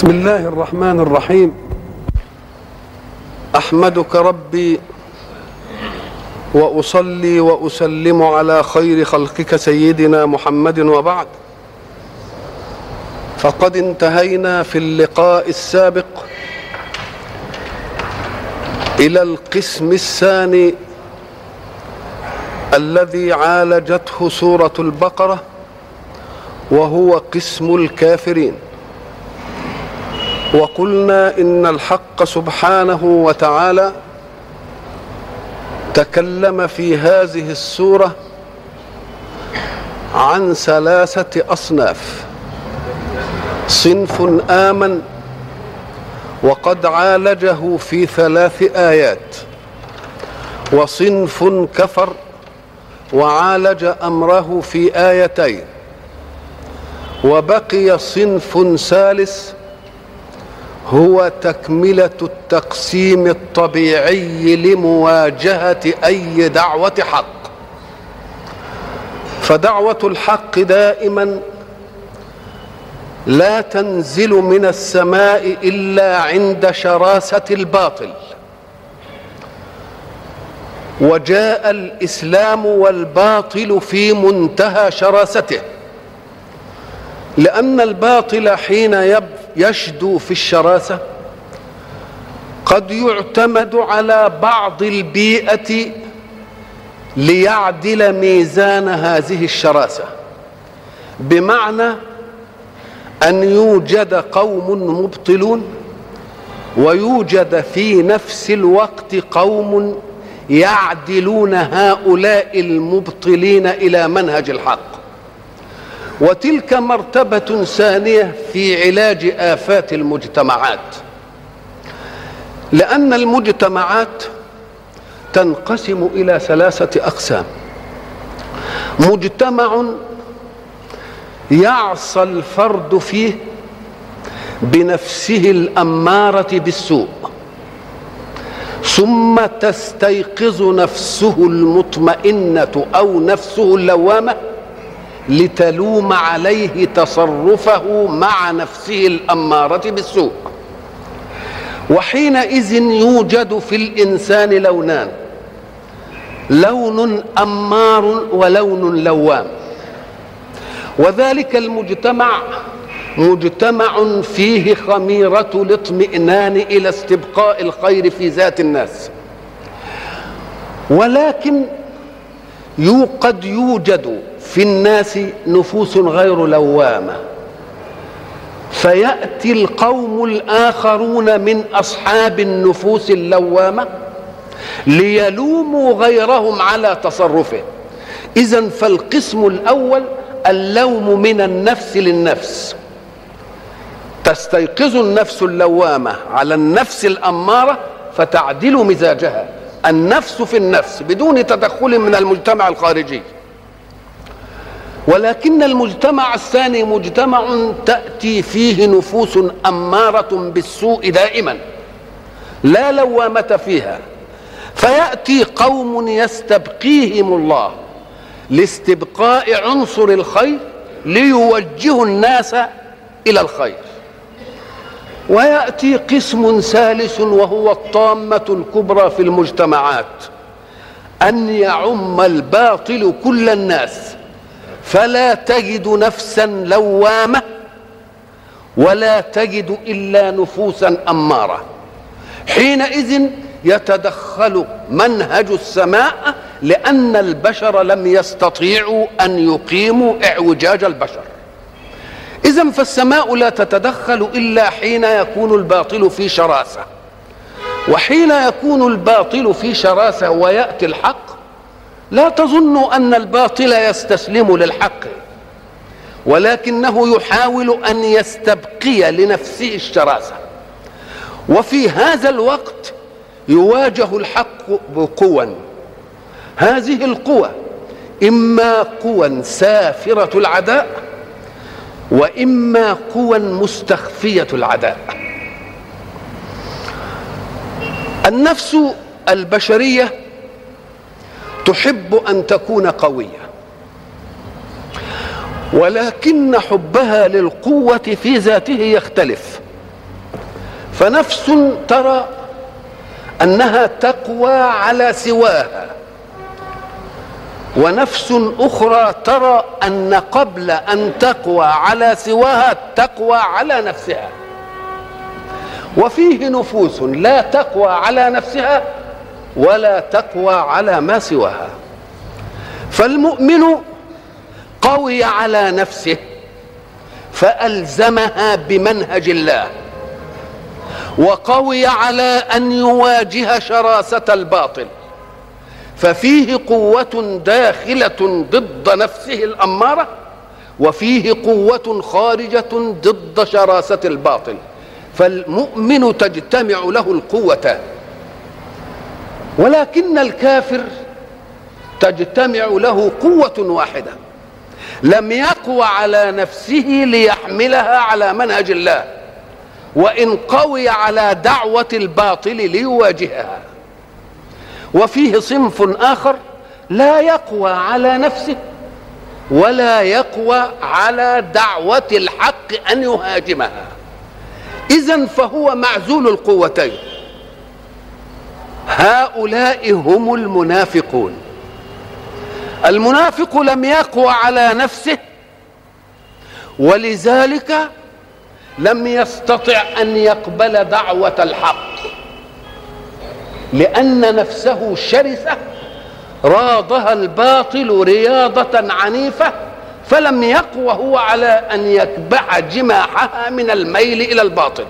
بسم الله الرحمن الرحيم. أحمدك ربي وأصلي وأسلم على خير خلقك سيدنا محمد وبعد. فقد انتهينا في اللقاء السابق إلى القسم الثاني الذي عالجته سورة البقرة وهو قسم الكافرين. وقلنا إن الحق سبحانه وتعالى تكلم في هذه السورة عن ثلاثة أصناف. صنف آمن وقد عالجه في ثلاث آيات. وصنف كفر وعالج أمره في آيتين. وبقي صنف ثالث هو تكملة التقسيم الطبيعي لمواجهة أي دعوة حق. فدعوة الحق دائما لا تنزل من السماء إلا عند شراسة الباطل. وجاء الإسلام والباطل في منتهى شراسته لأن الباطل حين يشدو في الشراسة. قد يعتمد على بعض البيئة ليعدل ميزان هذه الشراسة. بمعنى أن يوجد قوم مبطلون ويوجد في نفس الوقت قوم يعدلون هؤلاء المبطلين إلى منهج الحق. وتلك مرتبة ثانية في علاج آفات المجتمعات. لأن المجتمعات تنقسم إلى ثلاثة أقسام. مجتمع يعصى الفرد فيه بنفسه الأمارة بالسوء ثم تستيقظ نفسه المطمئنة أو نفسه اللوامة لتلوم عليه تصرفه مع نفسه الأمارة بالسوء. وحينئذ يوجد في الإنسان لونان لون أمار ولون لوام. وذلك المجتمع مجتمع فيه خميرة الاطمئنان إلى استبقاء الخير في ذات الناس. ولكن قد يوجد في الناس نفوس غير لوامة. فيأتي القوم الآخرون من أصحاب النفوس اللوامة ليلوموا غيرهم على تصرفه اذا فالقسم الأول اللوم من النفس للنفس. تستيقظ النفس اللوامة على النفس الأمارة فتعدل مزاجها. النفس في النفس بدون تدخل من المجتمع الخارجي. ولكن المجتمع الثاني مجتمع تأتي فيه نفوس أمارة بالسوء دائما. لا لوامة فيها. فيأتي قوم يستبقيهم الله لاستبقاء عنصر الخير ليوجهوا الناس إلى الخير. ويأتي قسم ثالث وهو الطامة الكبرى في المجتمعات أن يعم الباطل كل الناس. فلا تجد نفسا لوامة ولا تجد إلا نفوسا أمارة. حينئذ يتدخل منهج السماء لأن البشر لم يستطيعوا أن يقيموا اعوجاج البشر. اذا فالسماء لا تتدخل إلا حين يكون الباطل في شراسة. وحين يكون الباطل في شراسة ويأتي الحق لا تظنوا أن الباطل يستسلم للحق ولكنه يحاول أن يستبقي لنفسه الشراسة. وفي هذا الوقت يواجه الحق بقوى هذه القوى إما قوى سافرة العداء وإما قوى مستخفية العداء. النفس البشرية تحب أن تكون قوية. ولكن حبها للقوة في ذاته يختلف. فنفس ترى أنها تقوى على سواها. ونفس أخرى ترى أن قبل أن تقوى على سواها تقوى على نفسها. وفيه نفوس لا تقوى على نفسها ولا تقوى على ما سواها. فالمؤمن قوي على نفسه فألزمها بمنهج الله وقوي على أن يواجه شراسة الباطل ففيه قوة داخلة ضد نفسه الأمارة وفيه قوة خارجة ضد شراسة الباطل. فالمؤمن تجتمع له القوتان ولكن الكافر تجتمع له قوة واحدة لم يقوى على نفسه ليحملها على منهج الله وإن قوي على دعوة الباطل ليواجهها. وفيه صنف آخر لا يقوى على نفسه ولا يقوى على دعوة الحق أن يهاجمها. اذا فهو معزول القوتين. هؤلاء هم المنافقون. المنافق لم يقوى على نفسه ولذلك لم يستطع أن يقبل دعوة الحق لأن نفسه شرسة راضها الباطل رياضة عنيفة فلم يقوى هو على أن يكبع جماحها من الميل إلى الباطل.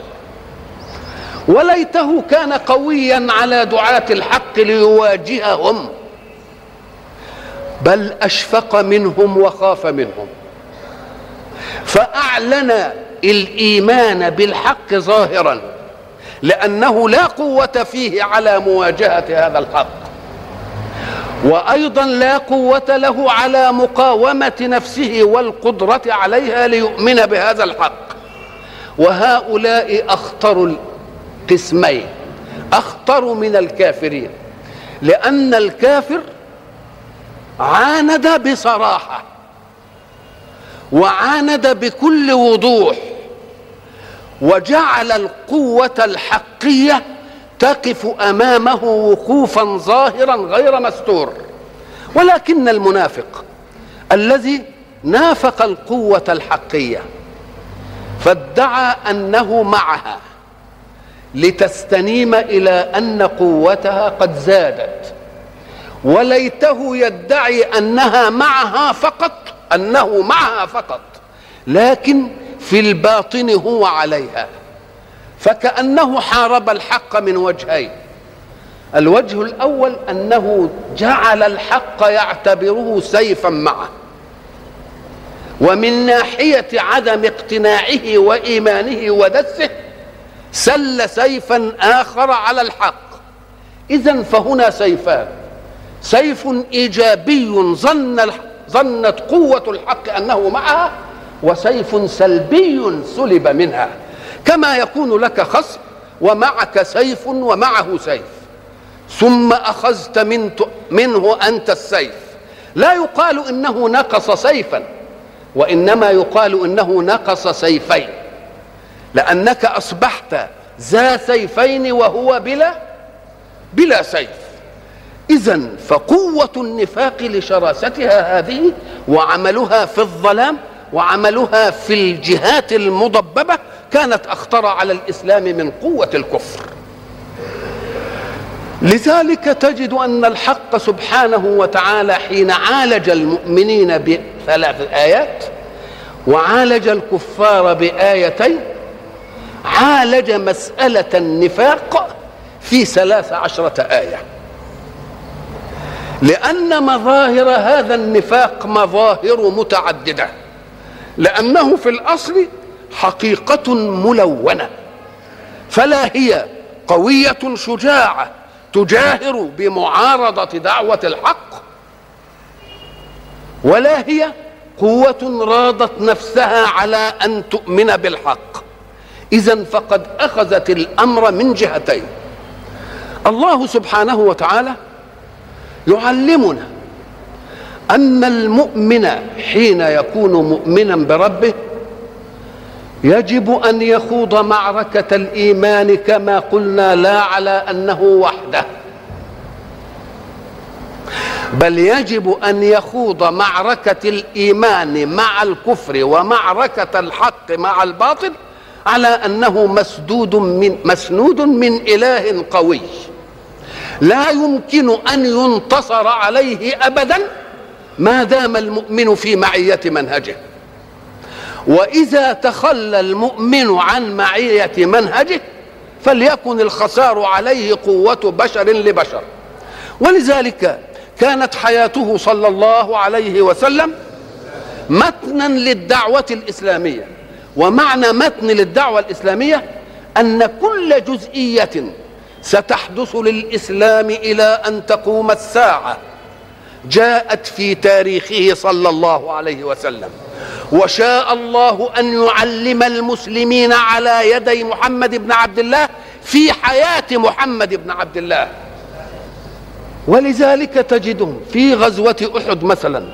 وليته كان قويا على دعاة الحق ليواجههم بل أشفق منهم وخاف منهم. فأعلن الإيمان بالحق ظاهرا لأنه لا قوة فيه على مواجهة هذا الحق. وأيضا لا قوة له على مقاومة نفسه والقدرة عليها ليؤمن بهذا الحق. وهؤلاء اخطر القسمين أخطر من الكافرين لأن الكافر عاند بصراحة وعاند بكل وضوح وجعل القوة الحقية تقف أمامه وقوفا ظاهرا غير مستور. ولكن المنافق الذي نافق القوة الحقية فادعى أنه معها. لتستنيم إلى أن قوتها قد زادت. وليته يدعي أنها معها فقط أنه معها فقط. لكن في الباطن هو عليها. فكأنه حارب الحق من وجهين. الوجه الأول أنه جعل الحق يعتبره سيفا معه. ومن ناحية عدم اقتناعه وإيمانه ودسه سل سيفا آخر على الحق. اذا فهنا سيفان سيف إيجابي ظن ظنت قوة الحق أنه معها وسيف سلبي سلب منها. كما يكون لك خصم ومعك سيف ومعه سيف. ثم أخذت من منه أنت السيف. لا يقال إنه نقص سيفا وإنما يقال إنه نقص سيفين. لأنك أصبحت ذا سيفين وهو بلا بلا سيف. إذا فقوة النفاق لشراستها هذه وعملها في الظلام وعملها في الجهات المضببة كانت أخطر على الإسلام من قوة الكفر. لذلك تجد أن الحق سبحانه وتعالى حين عالج المؤمنين بثلاث ايات وعالج الكفار بآيتين عالج مسألة النفاق في ثلاث عشرة آية. لأن مظاهر هذا النفاق مظاهر متعددة. لأنه في الأصل حقيقة ملونة. فلا هي قوية شجاعة تجاهر بمعارضة دعوة الحق ولا هي قوة راضت نفسها على أن تؤمن بالحق. اذا فقد أخذت الأمر من جهتين. الله سبحانه وتعالى يعلمنا أن المؤمن حين يكون مؤمنا بربه يجب أن يخوض معركة الإيمان كما قلنا لا على أنه وحده. بل يجب أن يخوض معركة الإيمان مع الكفر ومعركة الحق مع الباطل على أنه مسدود من مسنود من إله قوي. لا يمكن أن ينتصر عليه ابدا ما دام المؤمن في معية منهجه. وإذا تخلى المؤمن عن معية منهجه فليكن الخسار عليه قوة بشر لبشر. ولذلك كانت حياته صلى الله عليه وسلم متنا للدعوة الإسلامية. ومعنى متن للدعوة الإسلامية أن كل جزئية ستحدث للإسلام إلى أن تقوم الساعة جاءت في تاريخه صلى الله عليه وسلم. وشاء الله أن يعلم المسلمين على يدي محمد بن عبد الله في حياة محمد بن عبد الله. ولذلك تجدهم في غزوة أحد مثلا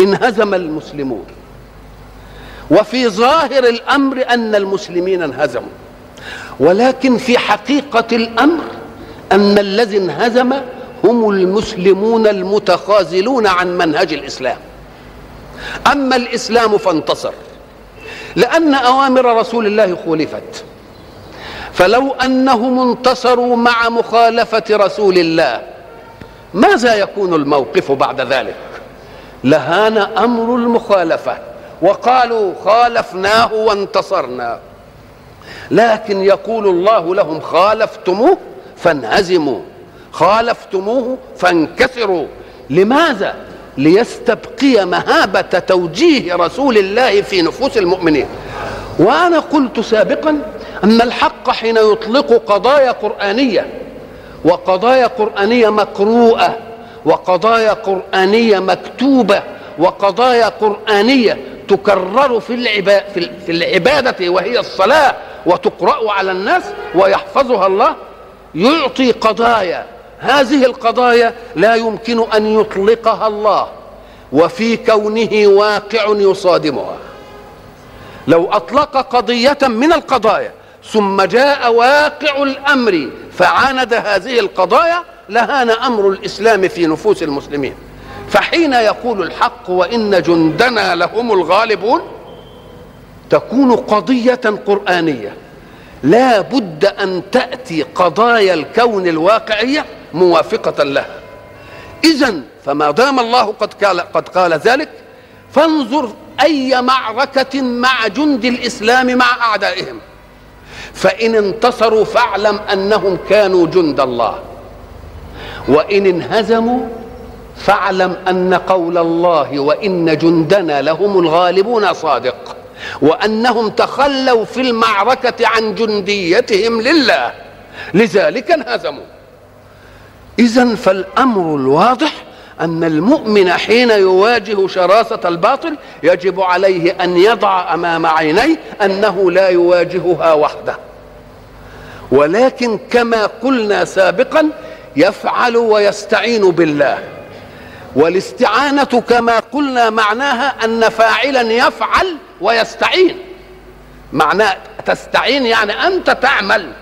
انهزم المسلمون. وفي ظاهر الأمر أن المسلمين انهزموا. ولكن في حقيقة الأمر أن الذي انهزم هم المسلمون المتخاذلون عن منهج الإسلام. أما الإسلام فانتصر لأن أوامر رسول الله خولفت فلو أنهم انتصروا مع مخالفة رسول الله ماذا يكون الموقف بعد ذلك؟ لهان أمر المخالفة. وقالوا خالفناه وانتصرنا. لكن يقول الله لهم خالفتموه فانهزموا خالفتموه فانكسروا. لماذا؟ ليستبقي مهابة توجيه رسول الله في نفوس المؤمنين. وأنا قلت سابقا أن الحق حين يطلق قضايا قرآنية وقضايا قرآنية مقروءة وقضايا قرآنية مكتوبة وقضايا قرآنية تكرر في في العبادة وهي الصلاة وتقرأ على الناس ويحفظها الله يعطي قضايا. هذه القضايا لا يمكن أن يطلقها الله وفي كونه واقع يصادمها. لو أطلق قضية من القضايا ثم جاء واقع الأمر فعاند هذه القضايا لهان أمر الإسلام في نفوس المسلمين. فحين يقول الحق وإن جندنا لهم الغالبون تكون قضية قرآنية. لا بد أن تأتي قضايا الكون الواقعية موافقة لها. اذا فما دام الله قد قال قد قال ذلك فانظر أي معركة مع جند الإسلام مع أعدائهم. فإن انتصروا فاعلم أنهم كانوا جند الله. وإن انهزموا فاعلم أن قول الله وإن جندنا لهم الغالبون صادق وأنهم تخلوا في المعركة عن جنديتهم لله لذلك انهزموا. اذا فالأمر الواضح أن المؤمن حين يواجه شراسة الباطل يجب عليه أن يضع أمام عينيه أنه لا يواجهها وحده. ولكن كما قلنا سابقا يفعل ويستعين بالله. والاستعانة كما قلنا معناها أن فاعلا يفعل ويستعين. معناه تستعين يعني أنت تعمل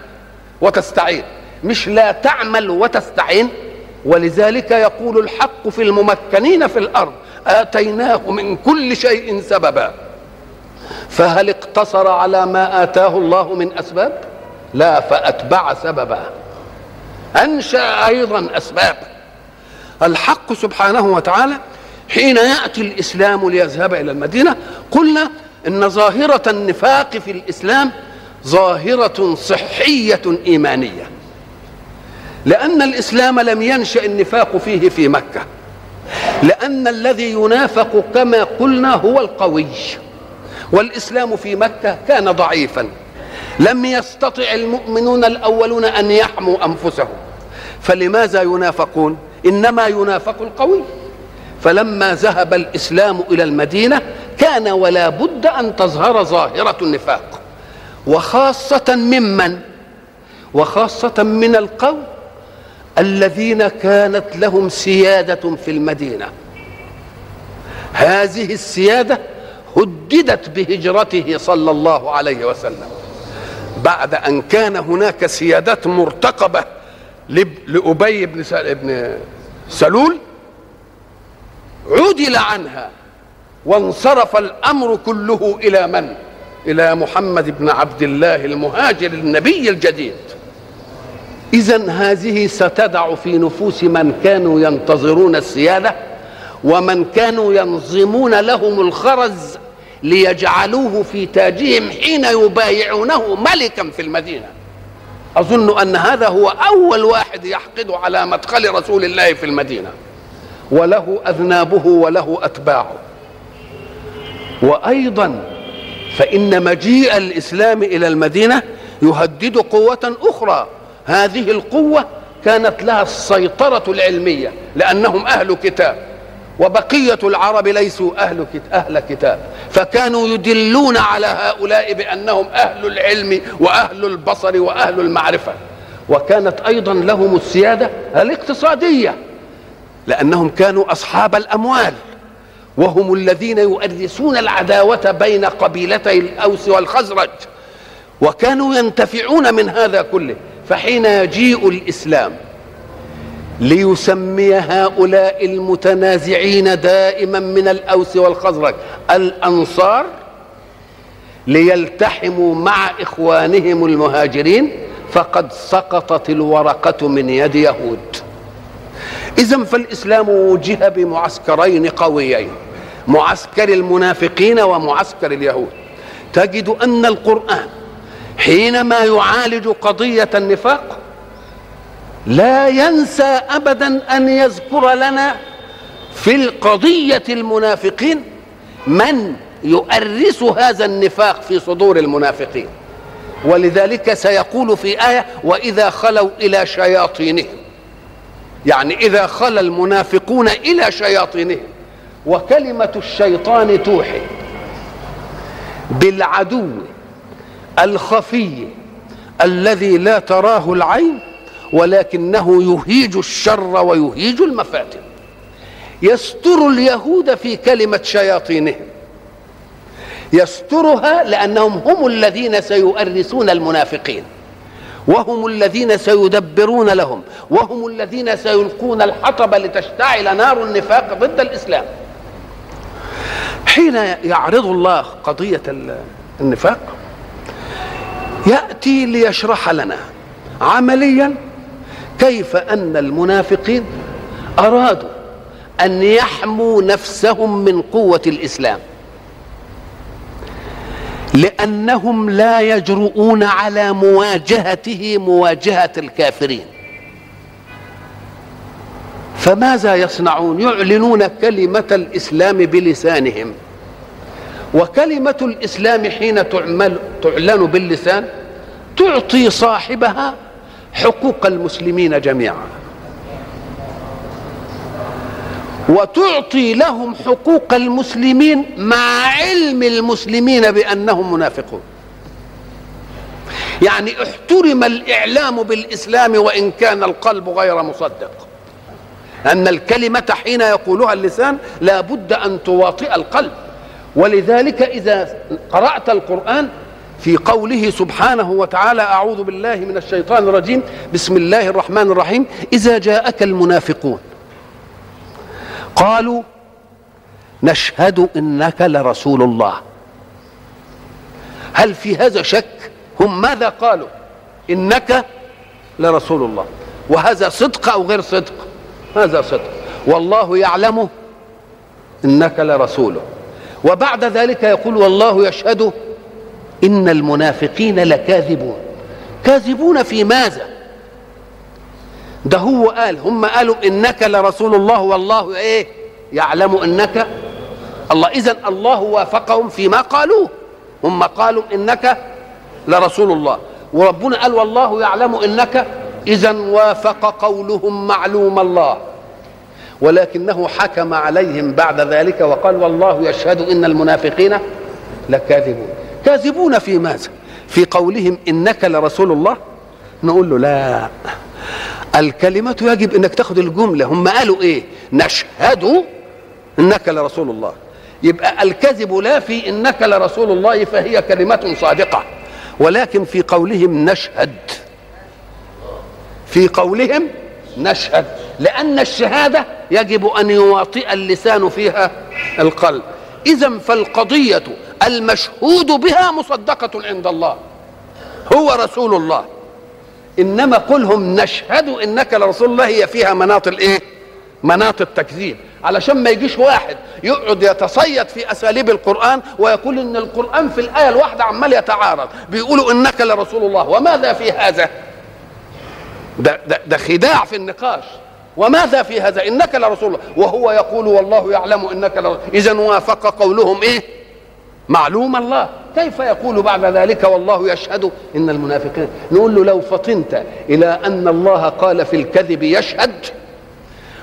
وتستعين مش لا تعمل وتستعين. ولذلك يقول الحق في الممكنين في الأرض آتيناه من كل شيء سببا. فهل اقتصر على ما آتاه الله من أسباب؟ لا فأتبع سببا. أنشأ أيضا اسباب الحق سبحانه وتعالى حين يأتي الإسلام ليذهب إلى المدينة قلنا إن ظاهرة النفاق في الإسلام ظاهرة صحية إيمانية. لأن الإسلام لم ينشأ النفاق فيه في مكة. لأن الذي ينافق كما قلنا هو القوي. والإسلام في مكة كان ضعيفا. لم يستطع المؤمنون الأولون أن يحموا أنفسهم. فلماذا ينافقون؟ إنما ينافق القوي. فلما ذهب الإسلام إلى المدينة كان ولا بد أن تظهر ظاهرة النفاق. وخاصة ممن؟ وخاصة من القوم الذين كانت لهم سيادة في المدينة. هذه السيادة هددت بهجرته صلى الله عليه وسلم. بعد أن كان هناك سيادات مرتقبة لأبي بن سلول عدل عنها وانصرف الأمر كله إلى من؟ إلى محمد بن عبد الله المهاجر النبي الجديد. إذا هذه ستدع في نفوس من كانوا ينتظرون السيادة ومن كانوا ينظمون لهم الخرز ليجعلوه في تاجهم حين يبايعونه ملكا في المدينة. أظن أن هذا هو أول واحد يحقد على مدخل رسول الله في المدينة. وله أذنابه وله أتباعه. وأيضا فإن مجيء الإسلام إلى المدينة يهدد قوة أخرى. هذه القوة كانت لها السيطرة العلمية لأنهم أهل كتاب. وبقية العرب ليسوا أهل أهل كتاب. فكانوا يدلون على هؤلاء بأنهم أهل العلم وأهل البصر وأهل المعرفة. وكانت أيضا لهم السيادة الاقتصادية لأنهم كانوا أصحاب الأموال وهم الذين يؤرسون العداوة بين قبيلتي الأوس والخزرج. وكانوا ينتفعون من هذا كله فحين يجيء الإسلام ليسمي هؤلاء المتنازعين دائما من الأوس والخزرج. الأنصار ليلتحموا مع إخوانهم المهاجرين فقد سقطت الورقة من يد يهود. اذا فالإسلام وجه بمعسكرين قويين معسكر المنافقين ومعسكر اليهود. تجد أن القرآن حينما يعالج قضية النفاق لا ينسى ابدا أن يذكر لنا في القضية المنافقين من يؤرس هذا النفاق في صدور المنافقين. ولذلك سيقول في آية وإذا خلوا إلى شياطينهم. يعني إذا خلى المنافقون إلى شياطينهم. وكلمة الشيطان توحي. بالعدو الخفي الذي لا تراه العين ولكنه يهيج الشر ويهيج المفاتن. يستر اليهود في كلمة شياطينهم. يسترها لأنهم هم الذين سيؤرسون المنافقين. وهم الذين سيدبرون لهم. وهم الذين سيلقون الحطب لتشتعل نار النفاق ضد الإسلام. حين يعرض الله قضية النفاق يأتي ليشرح لنا عمليا كيف أن المنافقين أرادوا أن يحموا نفسهم من قوة الإسلام؟ لأنهم لا يجرؤون على مواجهته مواجهة الكافرين. فماذا يصنعون؟ يعلنون كلمة الإسلام بلسانهم. وكلمة الإسلام حين تعمل تعلن باللسان تعطي صاحبها حقوق المسلمين جميعا. وتعطي لهم حقوق المسلمين مع علم المسلمين بأنهم منافقون. يعني احترم الإعلام بالإسلام وإن كان القلب غير مصدق. أن الكلمة حين يقولها اللسان لا بد أن تواطئ القلب. ولذلك إذا قرأت القرآن في قوله سبحانه وتعالى أعوذ بالله من الشيطان الرجيم. بسم الله الرحمن الرحيم. إذا جاءك المنافقون. قالوا نشهد إنك لرسول الله. هل في هذا شك؟ هم ماذا قالوا؟ إنك لرسول الله. وهذا صدق أو غير صدق؟ هذا صدق. والله يعلم إنك لرسوله. وبعد ذلك يقول والله يشهد إن المنافقين لكاذبون. كاذبون في ماذا؟ ده هو قال هم قالوا إنك لرسول الله والله إيه؟ يعلم إنك الله. إذا الله وافقهم فيما قالوه. هم قالوا إنك لرسول الله. وربنا قال والله يعلم إنك إذا وافق قولهم معلوم الله. ولكنه حكم عليهم بعد ذلك وقال والله يشهد إن المنافقين لكاذبون. كاذبون في ماذا؟ في قولهم إنك لرسول الله. نقول له لا. الكلمة يجب أنك تاخد الجملة. هم قالوا إيه؟ نشهد إنك لرسول الله. يبقى الكذب لا في إنك لرسول الله فهي كلمة صادقة. ولكن في قولهم نشهد. في قولهم نشهد. لأن الشهادة يجب أن يواطئ اللسان فيها القلب. اذا فالقضية المشهود بها مصدقة عند الله. هو رسول الله. إنما قلهم نشهد إنك لرسول الله. هي فيها مناط الإيه؟ مناط التكذيب. علشان ما يجيش واحد يقعد يتصيد في أساليب القرآن ويقول إن القرآن في الآية الواحدة عمال يتعارض. بيقولوا إنك لرسول الله. وماذا في هذا؟ ده, ده, ده خداع في النقاش. وماذا في هذا؟ إنك لرسول الله. وهو يقول والله يعلم إنك لرسول اذا وافق قولهم إيه؟ معلوم الله. كيف يقول بعد ذلك والله يشهد؟ إن المنافقين. نقول له لو فطنت إلى أن الله قال في الكذب يشهد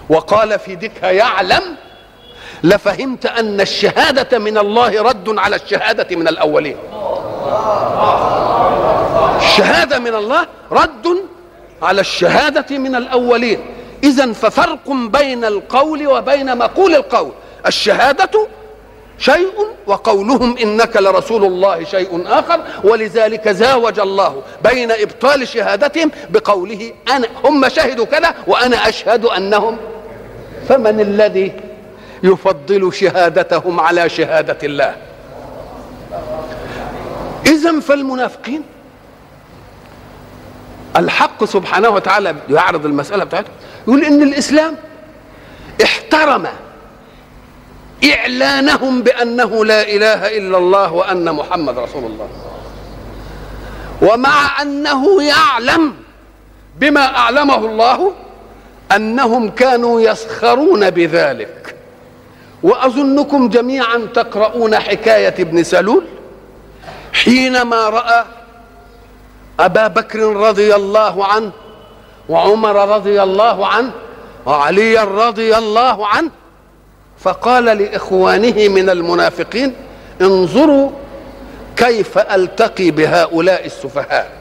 وقال في دكها يعلم لفهمت أن الشهادة من الله رد على الشهادة من الأولين. الشهادة من الله رد على الشهادة من الأولين. اذا ففرق بين القول وبين مقول القول. الشهادة شيء وقولهم إنك لرسول الله شيء آخر ولذلك زاوج الله بين إبطال شهادتهم بقوله أنا هم شهدوا كذا وأنا أشهد أنهم. فمن الذي يفضل شهادتهم على شهادة الله؟ اذا فالمنافقين. الحق سبحانه وتعالى يعرض المسألة بتاعته يقول إن الإسلام احترم إعلانهم بأنه لا إله إلا الله وأن محمد رسول الله. ومع أنه يعلم بما أعلمه الله أنهم كانوا يسخرون بذلك. وأظنكم جميعا تقرؤون حكاية ابن سلول حينما رأى أبا بكر رضي الله عنه وعمر رضي الله عنه وعلي رضي الله عنه فقال لإخوانه من المنافقين انظروا كيف ألتقي بهؤلاء السفهاء.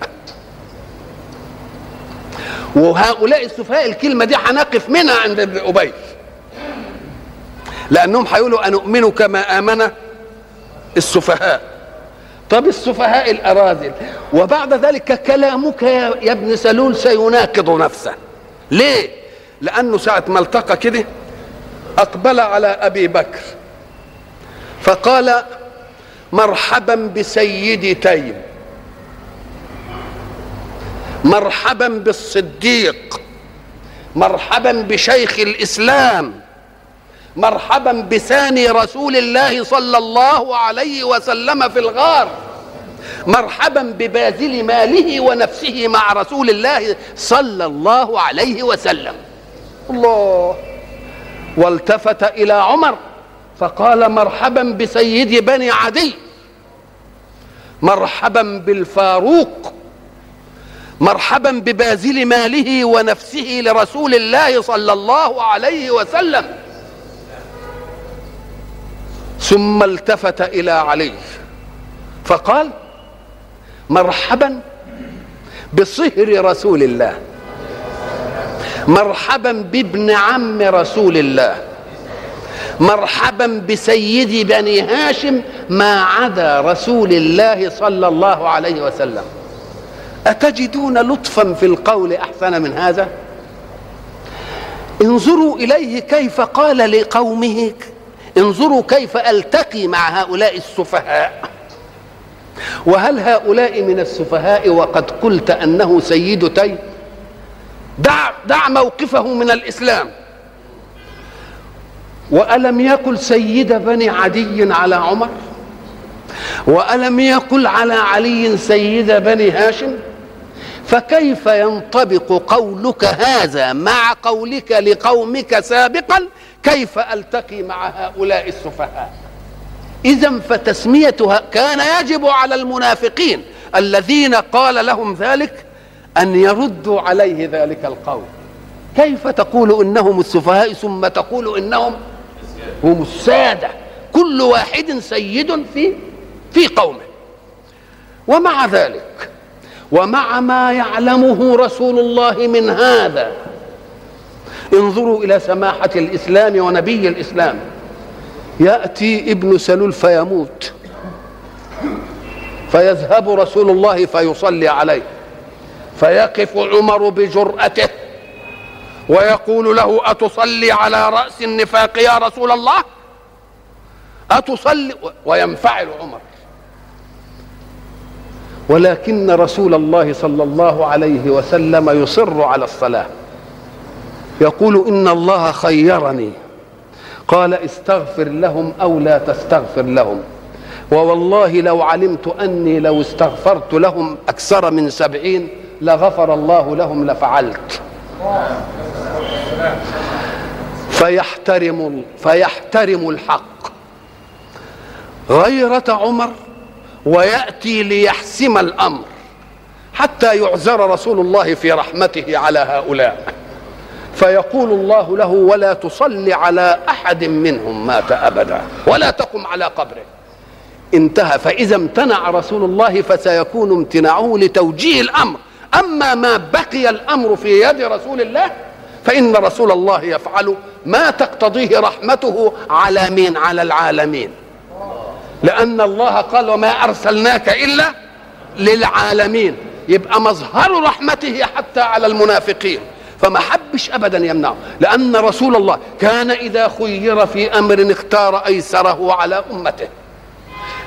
وهؤلاء السفهاء الكلمة دي هنقف منها عند ابن أبي. لأنهم هيقولوا أنؤمن كما آمن السفهاء. طب السفهاء الأراذل وبعد ذلك كلامك يا ابن سلول سيناقض نفسه. ليه؟ لأنه ساعة ما التقى كده أقبل على أبي بكر فقال مرحبا بسيدي تيم مرحبا بالصديق مرحبا بشيخ الإسلام مرحبا بثاني رسول الله صلى الله عليه وسلم في الغار مرحبا بباذل ماله ونفسه مع رسول الله صلى الله عليه وسلم. الله. والتفت إلى عمر فقال مرحبا بسيد بني عدي مرحبا بالفاروق مرحبا ببازل ماله ونفسه لرسول الله صلى الله عليه وسلم. ثم التفت إلى علي فقال مرحبا بصهر رسول الله. مرحبا بابن عم رسول الله. مرحبا بسيد بني هاشم ما عدا رسول الله صلى الله عليه وسلم. أتجدون لطفا في القول أحسن من هذا؟ انظروا إليه كيف قال لقومه انظروا كيف ألتقي مع هؤلاء السفهاء. وهل هؤلاء من السفهاء وقد قلت أنه سيد تي دع, دع موقفه من الإسلام. وألم يقل سيد بني عدي على عمر؟ وألم يقل على علي سيد بني هاشم؟ فكيف ينطبق قولك هذا مع قولك لقومك سابقا؟ كيف ألتقي مع هؤلاء السفهاء؟ اذا فتسميتها كان يجب على المنافقين الذين قال لهم ذلك أن يردوا عليه ذلك القول. كيف تقول إنهم السفهاء ثم تقول إنهم هم السادة؟ كل واحد سيد في في قومه. ومع ذلك ومع ما يعلمه رسول الله من هذا انظروا إلى سماحة الإسلام ونبي الإسلام. يأتي ابن سلول فيموت. فيذهب رسول الله فيصلي عليه. فيقف عمر بجرأته ويقول له أتصلي على رأس النفاق يا رسول الله؟ أتصلي؟ وينفعل عمر. ولكن رسول الله صلى الله عليه وسلم يصر على الصلاة. يقول إن الله خيرني. قال استغفر لهم أو لا تستغفر لهم. ووالله لو علمت أني لو استغفرت لهم أكثر من سبعين لغفر الله لهم لفعلت. فيحترم فيحترم الحق. غيرة عمر ويأتي ليحسم الأمر حتى يعذر رسول الله في رحمته على هؤلاء. فيقول الله له ولا تصلي على أحد منهم مات أبدا ولا تقم على قبره. انتهى. فإذا امتنع رسول الله فسيكون امتناعه لتوجيه الأمر. أما ما بقي الأمر في يد رسول الله فإن رسول الله يفعل ما تقتضيه رحمته على مين؟ على العالمين. لأن الله قال وما أرسلناك إلا للعالمين. يبقى مظهر رحمته حتى على المنافقين. فما حبش ابدا يمنعه. لأن رسول الله كان إذا خير في أمر اختار أيسره على أمته.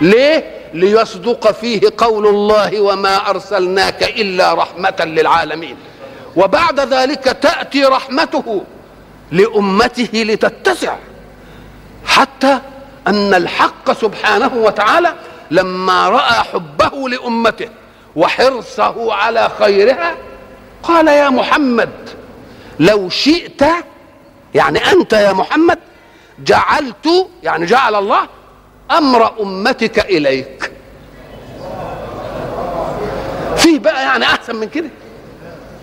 ليه؟ ليصدق فيه قول الله وما أرسلناك إلا رحمة للعالمين. وبعد ذلك تأتي رحمته لأمته لتتسع. حتى أن الحق سبحانه وتعالى لما رأى حبه لأمته وحرصه على خيرها قال يا محمد لو شئت يعني أنت يا محمد جعلت يعني جعل الله أمر أمتك إليك. فيه بقى يعني أحسن من كده.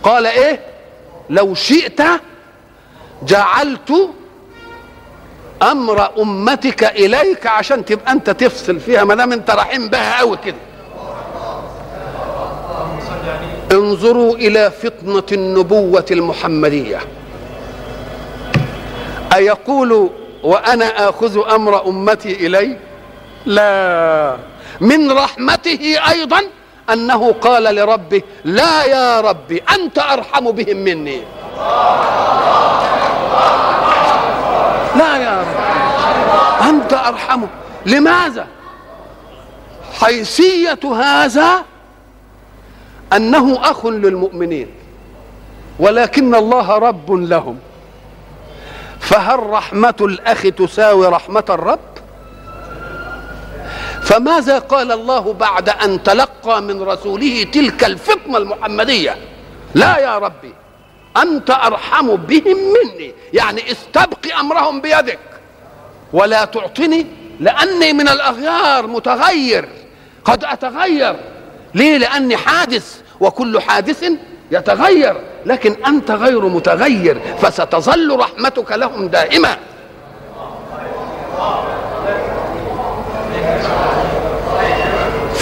قال إيه؟ لو شئت جعلت أمر أمتك إليك عشان تبقى أنت تفصل فيها ما دام أنت رحيم بها قوي كده. انظروا إلى فطنة النبوة المحمدية. أيقول وأنا آخذ أمر أمتي إلي؟ لا. من رحمته أيضا أنه قال لربه لا يا ربي أنت أرحم بهم مني. لا يا رب أنت ارحمه لماذا؟ حيثية هذا أنه أخ للمؤمنين ولكن الله رب لهم. فهل رحمة الأخ تساوي رحمة الرب؟ فماذا قال الله بعد أن تلقى من رسوله تلك الفطنه المحمدية؟ لا يا ربي أنت أرحم بهم مني يعني استبق أمرهم بيدك. ولا تعطني لأني من الأغيار متغير قد أتغير. ليه؟ لأني حادث وكل حادث يتغير. لكن أنت غير متغير فستظل رحمتك لهم دائما.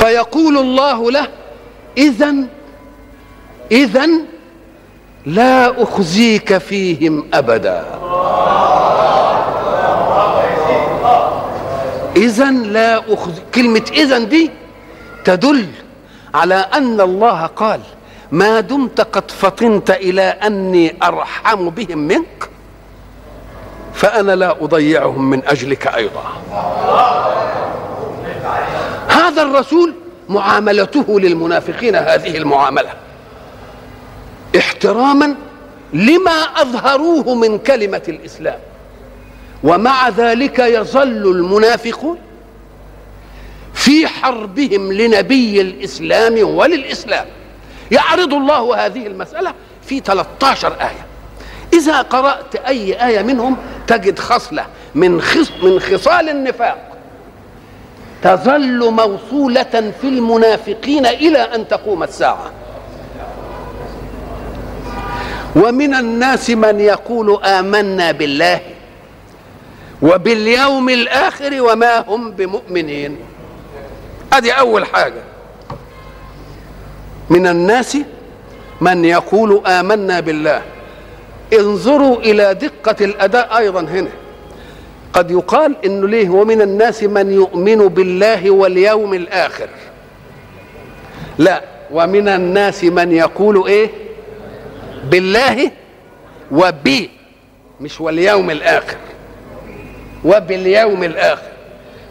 فيقول الله له اذا اذا لا أخزيك فيهم أبدا. اذا لا اخزي كلمة اذا دي تدل على أن الله قال ما دمت قد فطنت إلى أني أرحم بهم منك فأنا لا أضيعهم من أجلك أيضا. هذا الرسول معاملته للمنافقين هذه المعاملة. احتراما لما أظهروه من كلمة الإسلام. ومع ذلك يظل المنافقون في حربهم لنبي الإسلام وللإسلام. يعرض الله هذه المسألة في 13 آية. إذا قرأت أي آية منهم تجد خصلة من خص من خصال النفاق. تظل موصولة في المنافقين إلى أن تقوم الساعة. ومن الناس من يقول آمنا بالله وباليوم الآخر وما هم بمؤمنين. ادي أول حاجة. من الناس من يقول آمنا بالله. انظروا إلى دقة الأداء أيضا هنا. قد يقال إنه ليه ومن الناس من يؤمن بالله واليوم الآخر. لا ومن الناس من يقول إيه؟ بالله وبي مش واليوم الآخر. وباليوم الآخر.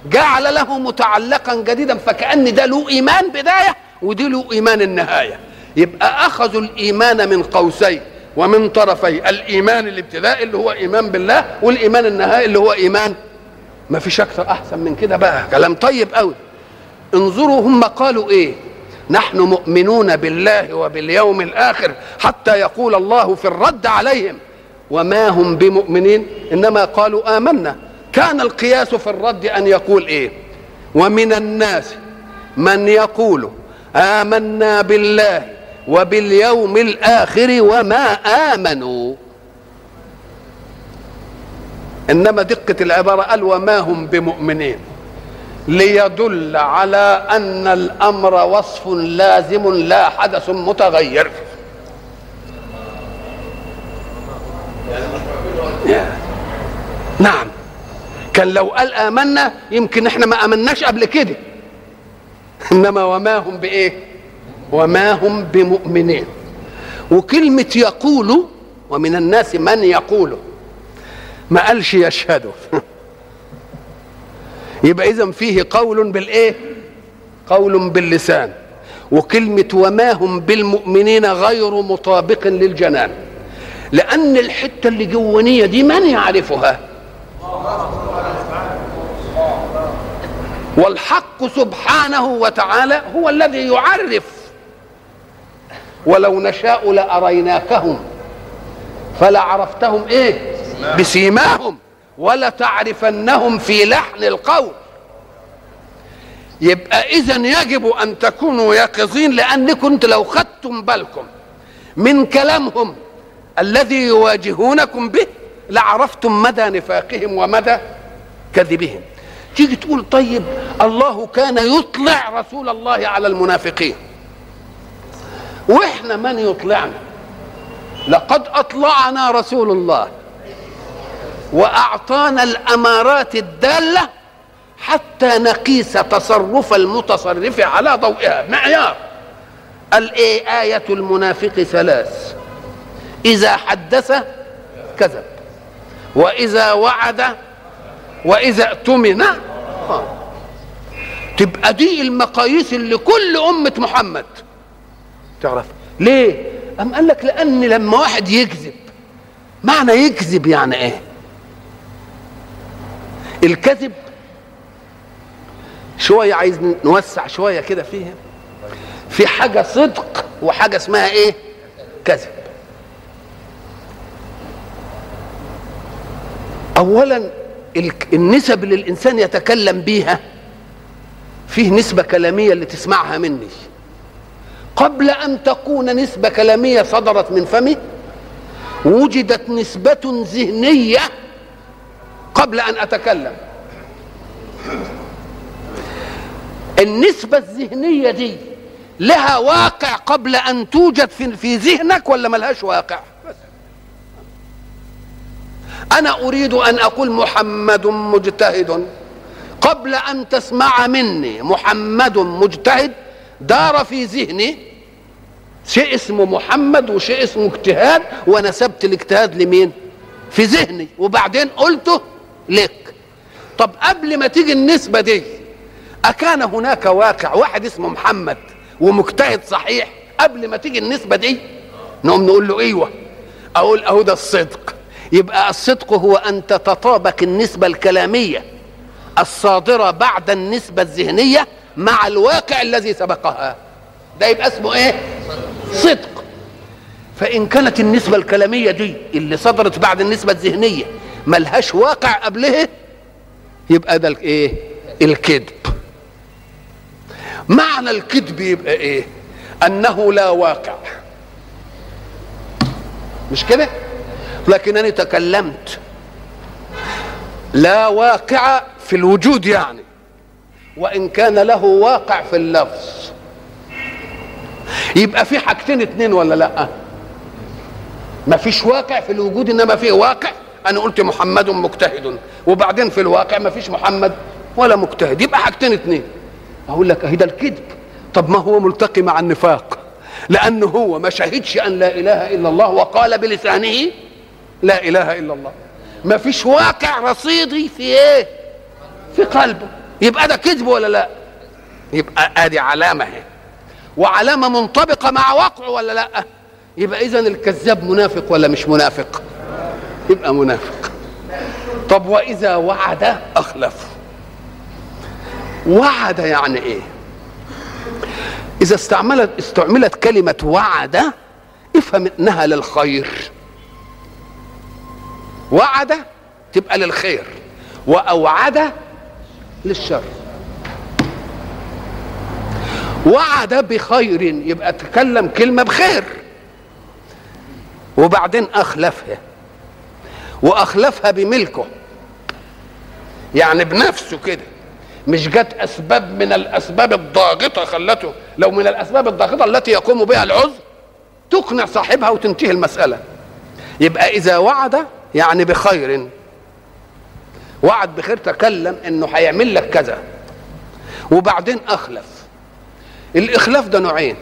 جعل له متعلقا جديدا فكأن ده له إيمان بداية ودي له إيمان النهاية. يبقى أخذوا الإيمان من قوسين. ومن طرفي الإيمان الابتدائي اللي هو إيمان بالله والإيمان النهائي اللي هو إيمان. ما فيش أكثر أحسن من كده بقى. كلام طيب قوي انظروا هم قالوا إيه. نحن مؤمنون بالله وباليوم الآخر حتى يقول الله في الرد عليهم. وما هم بمؤمنين؟ إنما قالوا آمنا. كان القياس في الرد أن يقول إيه. ومن الناس من يقول آمنا بالله وباليوم الآخر وما آمنوا. إنما دقة العبارة قال وما هم بمؤمنين. ليدل على أن الأمر وصف لازم لا حدث متغير. نعم. كان لو قال آمنا يمكن إحنا ما آمناش قبل كده. إنما وما هم بإيه؟ وما هم بمؤمنين. وكلمة يقول ومن الناس من يقول. ما قالش يشهد. يبقى اذا فيه قول بالإيه؟ قول باللسان. وكلمة وما هم بالمؤمنين غير مطابق للجنان. لأن الحتة اللي جوانية دي من يعرفها؟ والحق سبحانه وتعالى هو الذي يعرف. ولو نشاء لأريناكهم فلعرفتهم إيه؟ بسيماهم. ولتعرفنهم في لحن القول. يبقى اذا يجب أن تكونوا يقظين لانكم انت لو خدتم بالكم من كلامهم الذي يواجهونكم به لعرفتم مدى نفاقهم ومدى كذبهم. تيجي تقول طيب الله كان يطلع رسول الله على المنافقين. وإحنا من يطلعنا؟ لقد أطلعنا رسول الله وأعطانا الأمارات الدالة حتى نقيس تصرف المتصرف على ضوئها. معيار. الإيه آية المنافق ثلاث. إذا حدث كذب. وإذا وعد وإذا اؤتمن. تبقى دي المقاييس اللي كل أمة محمد. تعرف ليه؟ أم قال لك لأن لما واحد يكذب معنى يكذب يعني إيه؟ الكذب شوية عايز نوسع شوية كده فيها. في حاجة صدق وحاجة اسمها إيه؟ كذب. اولا النسب اللي الإنسان يتكلم بيها فيه نسبة كلامية اللي تسمعها مني. قبل أن تكون نسبه كلاميه صدرت من فمي وجدت نسبة ذهنية قبل أن أتكلم النسبة الذهنية دي لها واقع قبل أن توجد في, ذهنك ولا ملهاش واقع بس. أنا أريد أن أقول محمد مجتهد قبل أن تسمع مني محمد مجتهد دار في ذهني شيء اسمه محمد وشيء اسمه اجتهاد ونسبت الاجتهاد لمين؟ في ذهني وبعدين قلته لك. طب قبل ما تيجي النسبة دي أكان هناك واقع واحد اسمه محمد ومجتهد صحيح. قبل ما تيجي النسبة دي نقوم نقول له إيوه أقول أهو ده الصدق. يبقى الصدق هو أن تتطابق النسبة الكلامية الصادرة بعد النسبة الذهنية مع الواقع الذي سبقها. ده يبقى اسمه إيه؟ صدق. فإن كانت النسبة الكلامية دي اللي صدرت بعد النسبة الذهنية ملهاش واقع قبلها يبقى ده إيه؟ الكذب. معنى الكذب يبقى إيه؟ أنه لا واقع. مش كده؟ لكنني تكلمت. لا واقع في الوجود يعني. وإن كان له واقع في اللفظ. يبقى في حاجتين اتنين ولا لأ؟ ما فيش واقع في الوجود إنما فيه واقع. أنا قلت محمد مجتهد. وبعدين في الواقع ما فيش محمد ولا مجتهد. يبقى حاجتين اتنين. أقول لك أهي ده الكذب. طب ما هو ملتقي مع النفاق. لأنه هو ما شهدش أن لا إله إلا الله وقال بلسانه لا إله إلا الله. ما فيش واقع رصيدي في إيه؟ في قلبه. يبقى ده كذب ولا لا؟ يبقى آدي علامة اهي وعلامة منطبقة مع واقعه ولا لا؟ يبقى اذا الكذاب منافق ولا مش منافق؟ يبقى منافق. طب وإذا وعد؟ أخلف. وعد يعني إيه؟ إذا استعملت استعملت كلمة وعد افهم إنها للخير. وعد تبقى للخير. وأوعد للشر. وعد بخير يبقى تكلم كلمة بخير. وبعدين أخلفها. وأخلفها بملكه. يعني بنفسه كده. مش جت أسباب من الأسباب الضاغطة خلته. لو من الأسباب الضاغطة التي يقوم بها العذر تقنع صاحبها وتنتهي المسألة. يبقى إذا وعد يعني بخير. وعد بخير تكلم إنه هيعمل لك كذا. وبعدين أخلف. الإخلاف ده نوعين.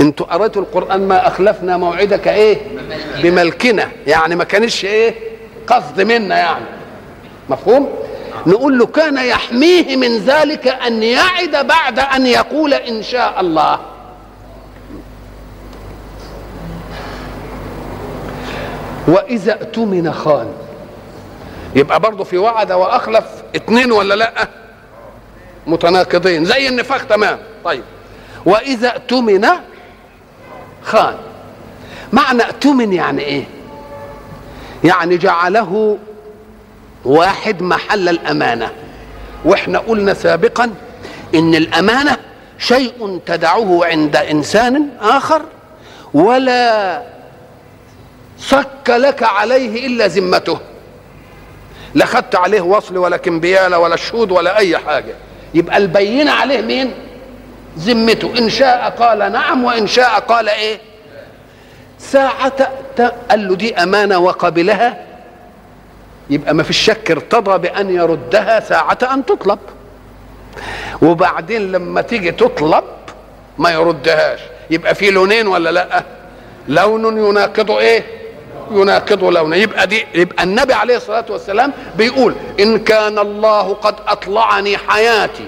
أنتوا قريتوا القرآن ما أخلفنا موعدك إيه؟ بملكنا. يعني ما كانش إيه؟ قصد منا يعني. مفهوم؟ نقول له كان يحميه من ذلك أن يعد بعد أن يقول إن شاء الله. وإذا اؤتمن خان يبقى برضه في وعد وأخلف اتنين ولا لأ؟ متناقضين زي النفاق تمام. طيب. وإذا اؤتمن خان. معنى اؤتمن يعني إيه؟ يعني جعله واحد محل الأمانة. وإحنا قلنا سابقا إن الأمانة شيء تدعه عند إنسان آخر ولا صك لك عليه إلا ذمته. لا خدت عليه وصل ولا كمبيالة ولا شهود ولا أي حاجة. يبقى البينة عليه مين؟ ذمته. إن شاء قال نعم وإن شاء قال إيه؟ ساعة قال له دي أمانة وقبلها. يبقى ما فيش شك ارتضى بأن يردها ساعة أن تطلب. وبعدين لما تيجي تطلب ما يردهاش. يبقى في لونين ولا لأ؟ لون يناقض إيه؟ يناقض لونه يبقى دي يبقى النبي عليه الصلاة والسلام بيقول إن كان الله قد أطلعني حياتي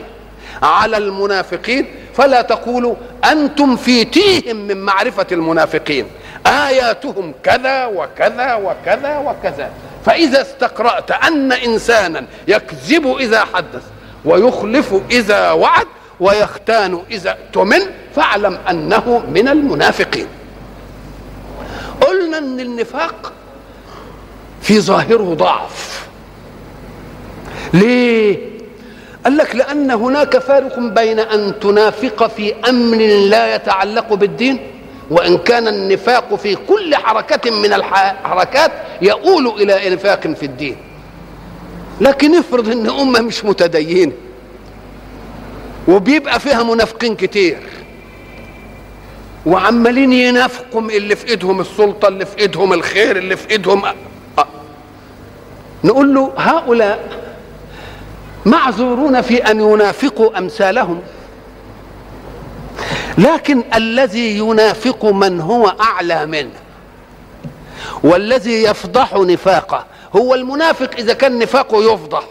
على المنافقين فلا تقولوا أنتم في تيهم من معرفة المنافقين. آياتهم كذا وكذا وكذا وكذا. فإذا استقرأت أن إنسانا يكذب إذا حدث ويخلف إذا وعد ويختان إذا اؤتمن فاعلم أنه من المنافقين. قلنا إن النفاق في ظاهره ضعف. ليه؟ قال لك لأن هناك فارق بين أن تنافق في أمر لا يتعلق بالدين وإن كان النفاق في كل حركة من الحركات يؤول إلى نفاق في الدين. لكن افرض إن أمة مش متدينة وبيبقى فيها منافقين كتير. وعمالين ينافقوا اللي في إيدهم السلطة اللي في إيدهم الخير اللي في إيدهم أه. نقول له هؤلاء معذورون في أن ينافقوا أمثالهم لكن الذي ينافق من هو أعلى منه والذي يفضح نفاقه هو المنافق إذا كان نفاقه يفضح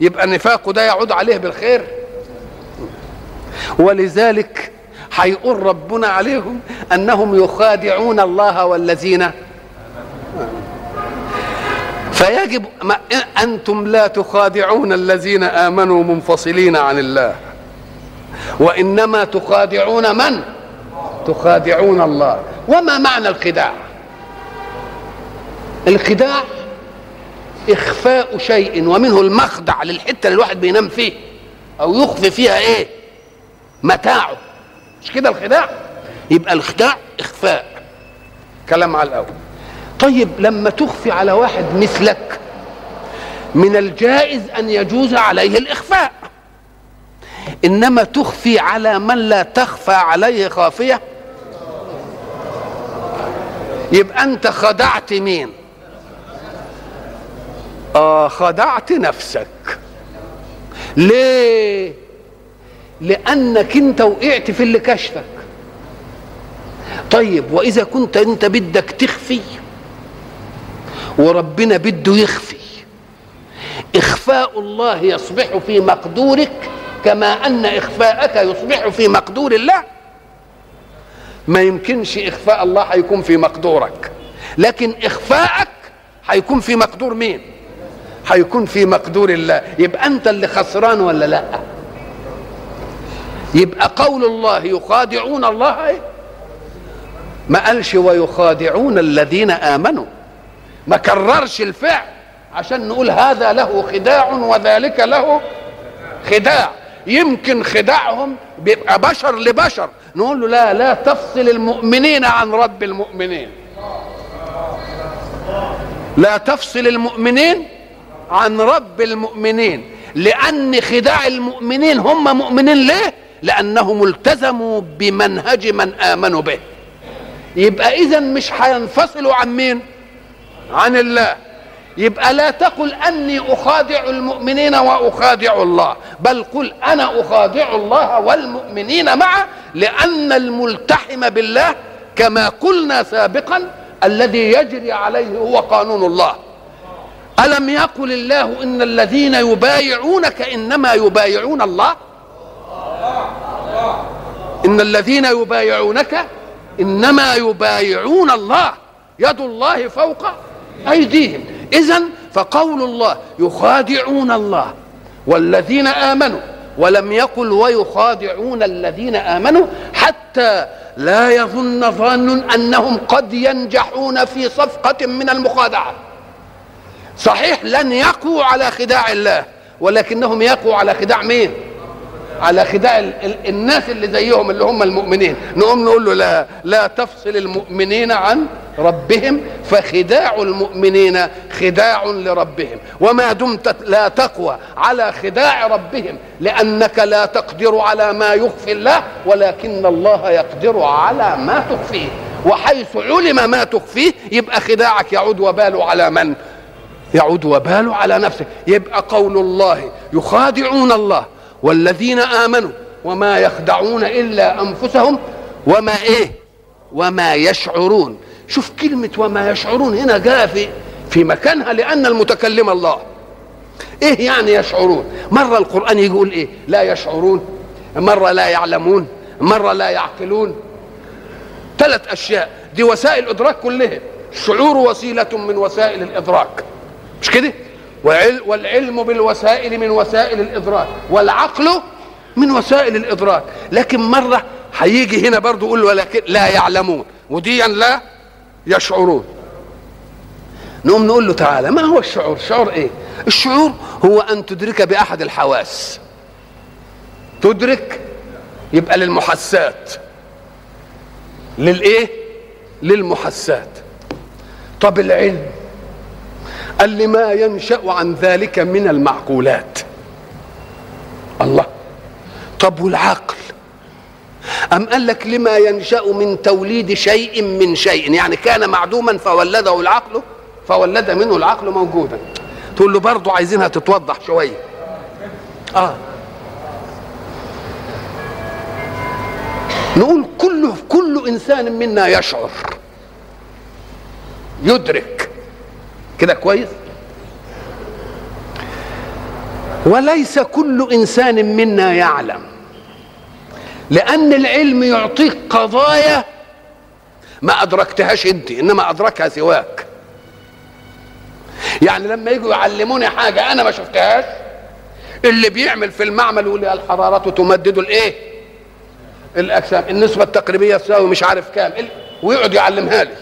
يبقى نفاقه ده يعود عليه بالخير ولذلك هيقول ربنا عليهم أنهم يخادعون الله والذين فيجب أنتم لا تخادعون الذين آمنوا منفصلين عن الله وإنما تخادعون من؟ تخادعون الله. وما معنى الخداع؟ الخداع إخفاء شيء ومنه المخدع للحتة اللي الواحد بينام فيه أو يخفي فيها إيه؟ متاعه. مش كده الخداع؟ يبقى الخداع إخفاء. كلام على الأول. طيب لما تخفي على واحد مثلك من الجائز أن يجوز عليه الإخفاء. إنما تخفي على من لا تخفى عليه خافية. يبقى أنت خدعت مين؟ آه خدعت نفسك. ليه؟ لأنك انت وقعت في اللي كشفك. طيب وإذا كنت انت بدك تخفي وربنا بده يخفي إخفاء الله يصبح في مقدورك كما أن إخفاءك يصبح في مقدور الله. ما يمكنش إخفاء الله هيكون في مقدورك لكن إخفاءك هيكون في مقدور مين؟ هيكون في مقدور الله. يبقى أنت اللي خسران ولا لا؟ يبقى قول الله يخادعون الله إيه؟ ما قالش ويخادعون الذين آمنوا. ما كررش الفعل. عشان نقول هذا له خداع وذلك له خداع. يمكن خداعهم بيبقى بشر لبشر. نقول له لا لا تفصل المؤمنين عن رب المؤمنين. لا تفصل المؤمنين عن رب المؤمنين. لأن خداع المؤمنين هم مؤمنين ليه؟ لأنهم التزموا بمنهج من آمنوا به. يبقى إذا مش هينفصلوا عن مين؟ عن الله. يبقى لا تقل أني أخادع المؤمنين وأخادع الله بل قل أنا أخادع الله والمؤمنين معه لأن الملتحم بالله كما قلنا سابقا الذي يجري عليه هو قانون الله. ألم يقل الله إن الذين يبايعونك إنما يبايعون الله؟ إن الذين يبايعونك إنما يبايعون الله يد الله فوق أيديهم. اذا فقول الله يخادعون الله. والذين آمنوا ولم يقل ويخادعون الذين آمنوا حتى لا يظن ظان أنهم قد ينجحون في صفقة من المخادعة. صحيح لن يقوا على خداع الله ولكنهم يقوا على خداع مين؟ على خداع ال ال الناس اللي زيهم اللي هم المؤمنين. نقوم نقول له لا لا تفصل المؤمنين عن ربهم فخداع المؤمنين خداع لربهم. وما دمت لا تقوى على خداع ربهم لأنك لا تقدر على ما يخفي الله ولكن الله يقدر على ما تخفيه. وحيث علم ما تخفيه يبقى خداعك يعود وباله على من؟ يعود وباله على نفسك يبقى قول الله يخادعون الله. والذين آمنوا وما يخدعون إلا أنفسهم وما إيه؟ وما يشعرون. شوف كلمة وما يشعرون هنا جاء في في مكانها لأن المتكلم الله. إيه يعني يشعرون؟ مرة القرآن يقول إيه؟ لا يشعرون. مرة لا يعلمون. مرة لا يعقلون. ثلاث أشياء. دي وسائل إدراك كلها. الشعور وسيلة من وسائل الإدراك. مش كده؟ والعلم بالوسائل من وسائل الإدراك والعقل من وسائل الإدراك. لكن مرة هيجي هنا برضه يقول ولكن لا يعلمون وديا لا يشعرون. نقوم نقول له تعالى ما هو الشعور؟ شعور إيه؟ الشعور هو أن تدرك بأحد الحواس. تدرك يبقى للمحسات. للإيه؟ للمحسات. طب العلم. قال لي ما ينشأ عن ذلك من المعقولات. الله. طب والعقل؟ أم قال لك لما ينشأ من توليد شيء من شيء؟ يعني كان معدوما فولده العقل فولد منه العقل موجودا. تقول له برضه عايزينها تتوضح شوية. آه. نقول كل كل إنسان منا يشعر. يدرك. كده كويس؟ وليس كل إنسان منا يعلم لأن العلم يعطيك قضايا ما أدركتهاش أنت إنما أدركها سواك. يعني لما يجوا يعلموني حاجة أنا ما شفتهاش اللي بيعمل في المعمل يقول لي الحرارة تمدد الإيه؟ الأجسام النسبة التقريبية تساوي مش عارف كام ويقعد يعلمها لي.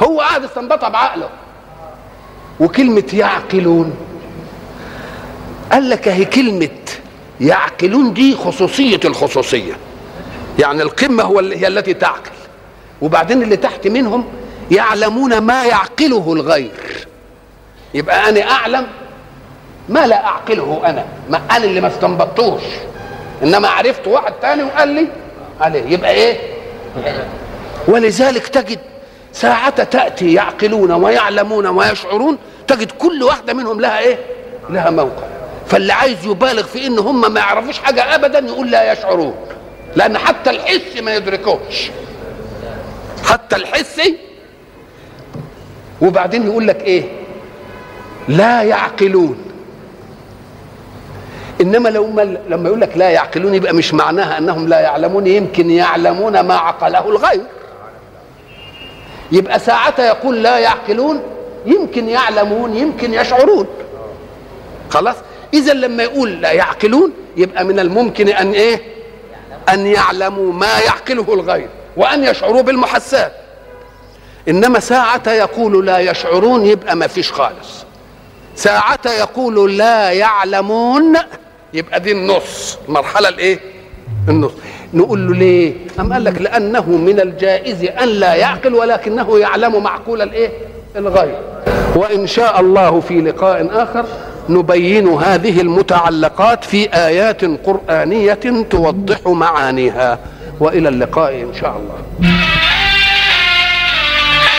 هو قاعد استنبطها بعقله. وكلمة يعقلون. قال لك هي كلمة يعقلون دي خصوصية الخصوصية. يعني القمة هو هي التي تعقل. وبعدين اللي تحت منهم يعلمون ما يعقله الغير. يبقى أنا أعلم ما لا أعقله أنا. ما أنا اللي ما استنبطوش إنما عرفت واحد تاني وقال لي عليه. يبقى إيه؟ ولذلك تجد ساعة تأتي يعقلون ويعلمون ويشعرون تجد كل واحدة منهم لها إيه؟ لها موقع فاللي عايز يبالغ في إن هم ما يعرفوش حاجة ابدا يقول لا يشعرون. لأن حتى الحس ما يدركوش. حتى الحس. وبعدين يقول لك إيه؟ لا يعقلون. إنما لو ما لما يقول لك لا يعقلون يبقى مش معناها أنهم لا يعلمون يمكن يعلمون ما عقله الغير يبقى ساعة يقول لا يعقلون يمكن يعلمون يمكن يشعرون. خلاص؟ إذا لما يقول لا يعقلون يبقى من الممكن أن إيه؟ أن يعلموا ما يعقله الغير وأن يشعروا بالمحسات. إنما ساعة يقول لا يشعرون يبقى ما فيش خالص. ساعة يقول لا يعلمون يبقى دي النص المرحلة الإيه؟ النص. نقول له ليه؟ أم قال لك لأنه من الجائز أن لا يعقل ولكنه يعلم معقول الإيه؟ الغير وإن شاء الله في لقاء آخر نبين هذه المتعلقات في آيات قرآنية توضح معانيها. وإلى اللقاء إن شاء الله.